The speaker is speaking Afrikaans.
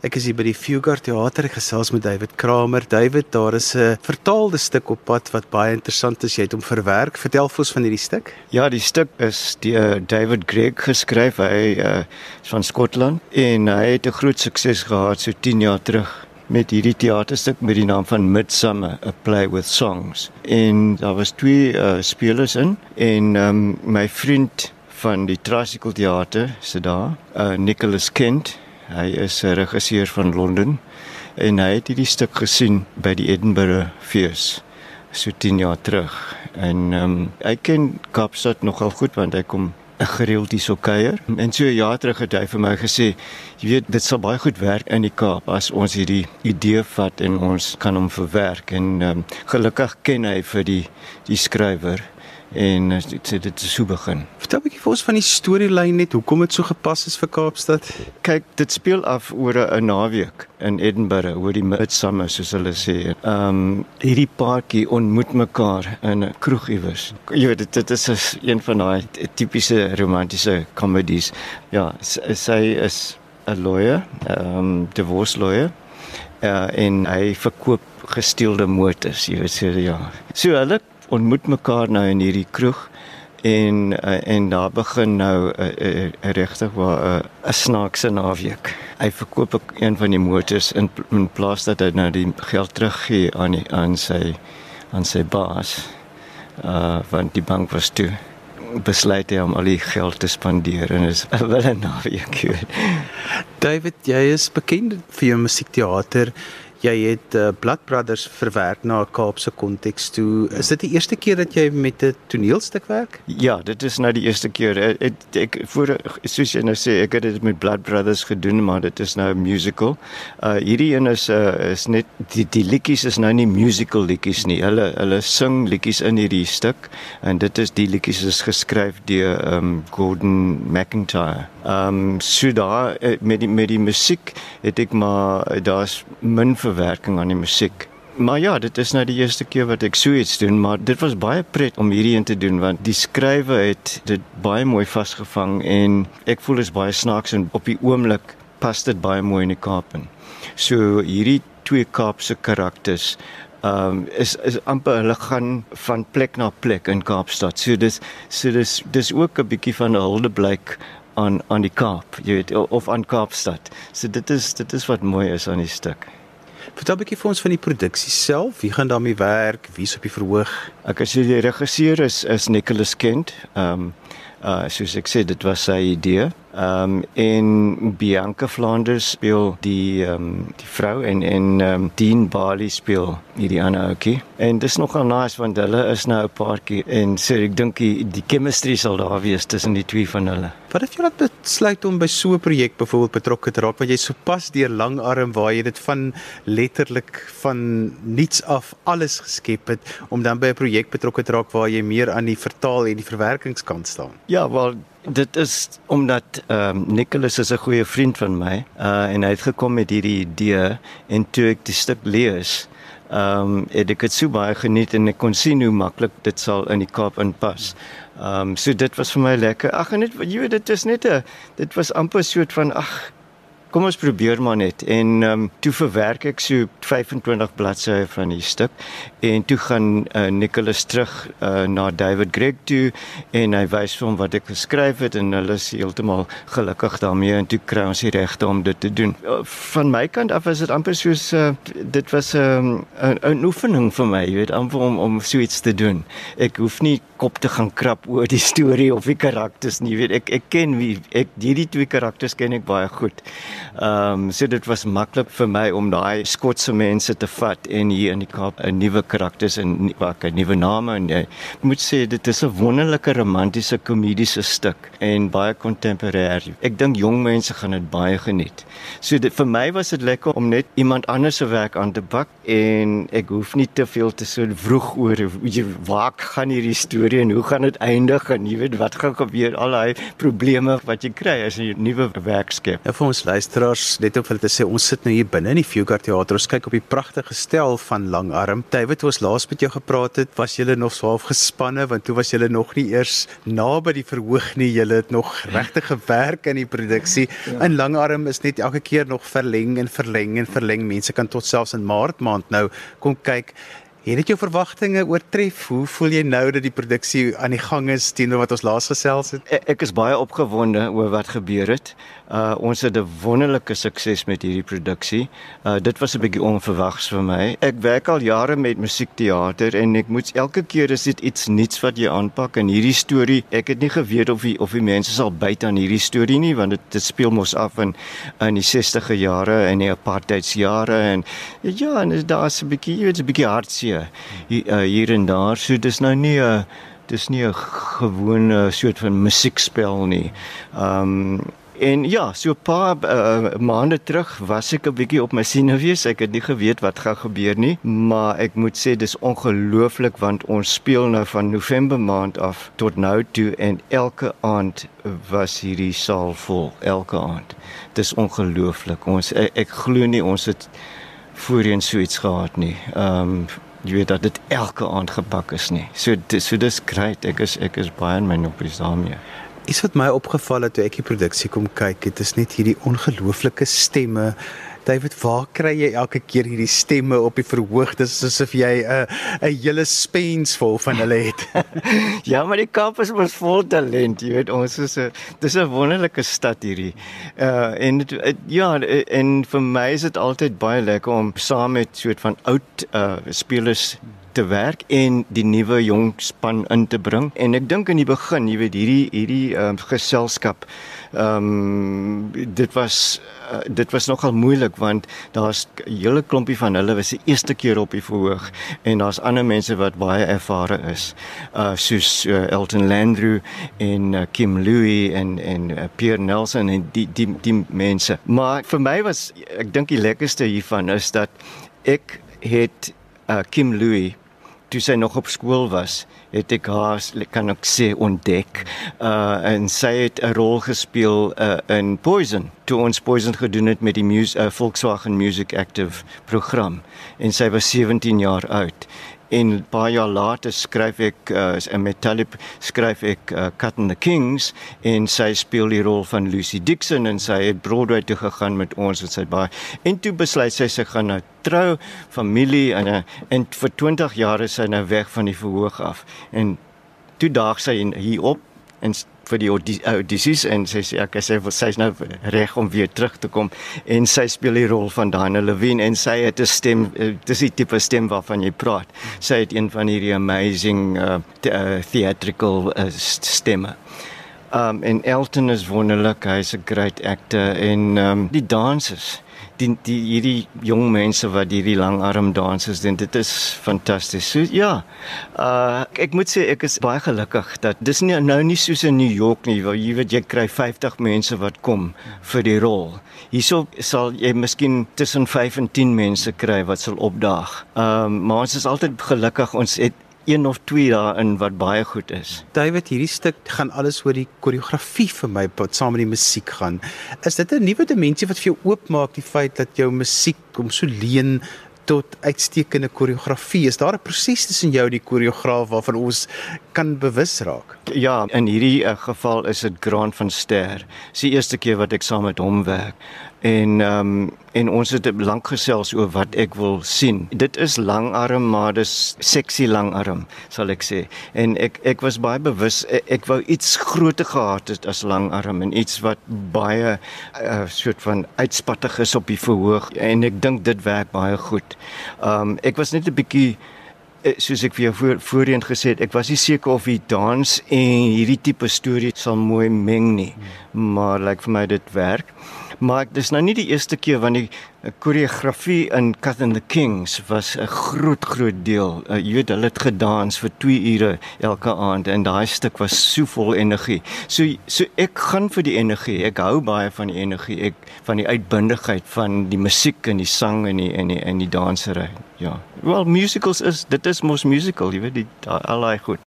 Ek is hier by die Fugard Theater gesels met David Kramer. David, daar is 'n vertaalde stuk op pad wat baie interessant is. Jy het hom verwerk. Vertel vir ons van hierdie stuk. Ja, die stuk is deur David Gregg geskryf. Hy uh, is van Skotland en hy het 'n groot sukses gehad so 10 jaar terug met hierdie teaterstuk met die naam van Midsummer, a play with songs. En daar was twee uh, spelers in en um, my vriend van die Tricycle Theater se daar, uh, Nicholas Kent Hy is 'n regisseur van Londen en hy het hierdie stuk gesien by die Edinburgh Fees so 10 jaar terug. En ehm um, hy ken Kaapstad nogal goed want hy kom gereeld hier so kuier. En so 'n jaar terug het hy vir my gesê, jy weet, dit sal baie goed werk in die Kaap as ons hierdie idee vat en ons kan hom verwerk en ehm um, gelukkig ken hy vir die die skrywer en uh, dit dit is so begin. Vertel 'n bietjie vir ons van die storielyn net hoekom dit so gepas is vir Kaapstad. Kyk, dit speel af oor 'n naweek in Edinburgh, oor die midsummer soos hulle sê. Ehm um, hierdie paartjie ontmoet mekaar in 'n kroeg iewers. Jy weet dit, dit is een van daai tipiese romantiese komedies. Ja, sy is 'n lawyer, ehm um, divorce lawyer. Uh, en hy verkoop gesteelde motors, jy weet so ja. So hulle ontmoet mekaar nou in hierdie kroeg en uh, en daar begin nou 'n uh, uh, uh, regtig waar 'n uh, snaakse naweek. Hy verkoop ek een van die motors in, in plaas dat hy nou die geld teruggee aan die, aan sy aan sy baas. Uh want die bank was toe besluit hy om al die geld te spandeer en is wel 'n naweek. David, jy is bekend vir jou musiekteater jy het uh, Blood Brothers verwerk na 'n Kaapse konteks toe. Is dit die eerste keer dat jy met 'n toneelstuk werk? Ja, dit is nou die eerste keer. Ek ek, ek voor soos jy nou sê, ek het dit met Blood Brothers gedoen, maar dit is nou 'n musical. Uh hierdie een is uh is net die die liedjies is nou nie musical liedjies nie. Hulle hulle sing liedjies in hierdie stuk en dit is die liedjies is geskryf deur um Gordon McIntyre. Um so daar met die met die musiek het ek maar daar's min vir verwerking aan die musiek. Maar ja, dit is nou die eerste keer wat ek so iets doen, maar dit was baie pret om hierdie een te doen want die skrywe het dit baie mooi vasgevang en ek voel dit is baie snaaks en op die oomblik pas dit baie mooi in die Kaap in. So hierdie twee Kaapse karakters ehm um, is is amper hulle gaan van plek na plek in Kaapstad. So dis so dis dis ook 'n bietjie van 'n huldeblyk aan aan die Kaap, jy weet, of aan Kaapstad. So dit is dit is wat mooi is aan die stuk. Vertel 'n bietjie vir ons van die produksie self. Wie gaan daarmee werk? Wie's op die verhoog? Ek as die regisseur is is Nicholas Kent. Ehm um, uh soos ek sê dit was sy idee. Ehm um, en Bianca Flanders speel die ehm um, die vrou en en ehm um, Dean Barley speel hierdie ander ouetjie. En dis nogal nice want hulle is nou 'n paartjie en so ek dink die, die chemistry sal daar wees tussen die twee van hulle. Wat het jy laat besluit om by so 'n projek byvoorbeeld betrokke te raak want jy sopas deur langarm waar jy dit van letterlik van niets af alles geskep het om dan by 'n projek betrokke te raak waar jy meer aan die vertaal en die verwerkingskant staan. Ja, wel Dit is omdat ehm um, Nicholas is 'n goeie vriend van my. Uh en hy het gekom met hierdie idee en toe ek die stuk lees, ehm um, het ek dit so baie geniet en ek kon sien hoe maklik dit sal in die Kaap inpas. Ehm um, so dit was vir my lekker. Ag net jy weet dit is net 'n dit was amper soort van ag Kom ons probeer maar net en ehm um, toe verwerk ek so 25 bladsye van die stuk en toe gaan uh, Nicholas terug uh, na David Gregg toe en hy wys vir hom wat ek geskryf het en hulle is heeltemal gelukkig daarmee en toe kry ons die regte om dit te doen. Uh, van my kant af is dit amper soos uh, dit was 'n uh, 'n oefening vir my, jy weet, amper om om so iets te doen. Ek hoef nie kop te gaan krap oor die storie of die karakters nie, jy weet, ek ek ken wie ek hierdie twee karakters ken ek baie goed. Ehm um, so dit was maklik vir my om daai Skotse mense te vat en hier in die Kaap 'n nuwe karakters en wat 'n nuwe name en jy moet sê dit is 'n wonderlike romantiese komediese stuk en baie kontemporêr. Ek dink jong mense gaan dit baie geniet. So dit vir my was dit lekker om net iemand anders se werk aan te pak en ek hoef nie te veel te so vroeg oor waar gaan hierdie storie storie en hoe gaan dit eindig en jy weet wat gaan gebeur al daai probleme wat jy kry as jy 'n nuwe werk skep. Ja vir ons luisteraars net om vir hulle te sê ons sit nou hier binne in die Fugard Theater. Ons kyk op die pragtige stel van Langarm. David, ons laas met jou gepraat het, was jy nog swaaf gespanne want toe was jy nog nie eers naby die verhoog nie. Jy het nog regtig gewerk in die produksie. Ja. In Langarm is net elke keer nog verleng en verleng en verleng. Mense kan tot selfs in Maart maand nou kom kyk. Het dit jou verwagtinge oortref? Hoe voel jy nou dat die produksie aan die gang is teenoor wat ons laas gesels het? Ek, ek is baie opgewonde oor wat gebeur het. Uh ons het 'n wonderlike sukses met hierdie produksie. Uh dit was 'n bietjie onverwags vir my. Ek werk al jare met musiekteater en ek moet elke keer is dit iets nuuts wat jy aanpak en hierdie storie, ek het nie geweet of die, of die mense sal byt aan hierdie storie nie want dit dit speel mos af in in die 60e jare en die apartheidsjare en ja, en daar's 'n bietjie, jy weet, 'n bietjie hartseer hier, uh, hier en daar. So dis nou nie 'n uh, dis nie 'n gewone soort van musiekspel nie. Um, En ja, so 'n paar uh, maande terug was ek 'n bietjie op my senuwees. Ek het nie geweet wat gaan gebeur nie, maar ek moet sê dis ongelooflik want ons speel nou van November maand af tot nou toe en elke aand was hierdie saal vol, elke aand. Dis ongelooflik. Ons ek, ek glo nie ons het voorheen so iets gehad nie. Ehm um, jy weet dat dit elke aand gepak is nie. So dis so dis great. Ek is ek is baie in my noppies daarmee. Iets wat my opgeval het toe ek die produksie kom kyk, dit is net hierdie ongelooflike stemme. David, waar kry jy elke keer hierdie stemme op die verhoog? Dit is asof jy 'n uh, 'n hele spens vol van hulle het. ja, maar die Kaap is mos vol talent, jy weet, ons is 'n dis 'n wonderlike stad hierdie. Uh en het, het, ja, en vir my is dit altyd baie lekker om saam met soort van oud uh spelers te werk en die nuwe jong span in te bring. En ek dink in die begin, jy weet, hierdie hierdie uh, geselskap ehm um, dit was uh, dit was nogal moeilik want daar's 'n hele klompie van hulle was die eerste keer op die verhoog en daar's ander mense wat baie ervare is. Uh soos uh, Elton Landru en uh, Kim Louie en en uh, Pierre Nelson en die die die mense. Maar vir my was ek dink die lekkerste hiervan is dat ek het uh, Kim Louie toe sy nog op skool was, het ek haar kan ek sê ontdek. Uh en sy het 'n rol gespeel uh, in Poison. Toe ons Poison gedoen het met die Mus uh, Volkswagen Music Active program en sy was 17 jaar oud. En paar jaar later skryf ek uh, met Talib skryf ek uh, Cut and the Kings en sy speel die rol van Lucy Dixon en sy het Broadway toe gegaan met ons en sy baie en toe besluit sy sy gaan nou trou, familie en uh, en vir 20 jaar is sy nou weg van die verhoog af. En toe daag sy hier op en vir die audisies en sy sê ek sê sy is nou reg om weer terug te kom en sy speel die rol van Diana Levine en sy het 'n stem eh, dis die tipe stem waarvan jy praat. Sy het een van hierdie amazing uh, theatrical uh, stemme. Um en Elton is wonderlik, hy's 'n great actor en um die dansers die die hierdie jong mense wat hierdie langarm dansers doen dit is fantasties. So ja. Uh ek moet sê ek is baie gelukkig dat dis nie nou nie soos in New York nie waar jy weet jy kry 50 mense wat kom vir die rol. Hierso sal jy miskien tussen 5 en 10 mense kry wat sal opdaag. Ehm um, maar ons is altyd gelukkig ons het een of twee daarin wat baie goed is. David, hierdie stuk gaan alles oor die koreografie vir my wat saam met die musiek gaan. Is dit 'n nuwe dimensie wat vir jou oopmaak die feit dat jou musiek kom so leen tot uitstekende koreografie? Is daar 'n proses tussen jou en die koreograaf waarvan ons kan bewus raak? Ja, in hierdie uh, geval is dit Grant van Ster. Dis die eerste keer wat ek saam met hom werk en ehm um, en ons het lank gesels oor wat ek wil sien. Dit is langarm maar dis seksie langarm sal ek sê. En ek ek was baie bewus ek, ek wou iets groter gehad het as langarm en iets wat baie 'n uh, eh, soort van uitspattig is op die verhoog en ek dink dit werk baie goed. Ehm um, ek was net 'n bietjie eh, soos ek vir jou voor, voorheen gesê het, ek was nie seker of die dans en hierdie tipe storie sal mooi meng nie. Maar lyk like vir my dit werk. Maar dis nou nie die eerste keer wanneer die koreografie in Cat and the Kings was 'n groot groot deel. Uh, jy weet hulle het gedans vir 2 ure elke aand en daai stuk was so vol energie. So so ek gaan vir die energie. Ek hou baie van die energie. Ek van die uitbundigheid van die musiek en die sang en die en die en die dansery. Ja. Wel musicals is dit is mos musical, jy weet die al daai goed.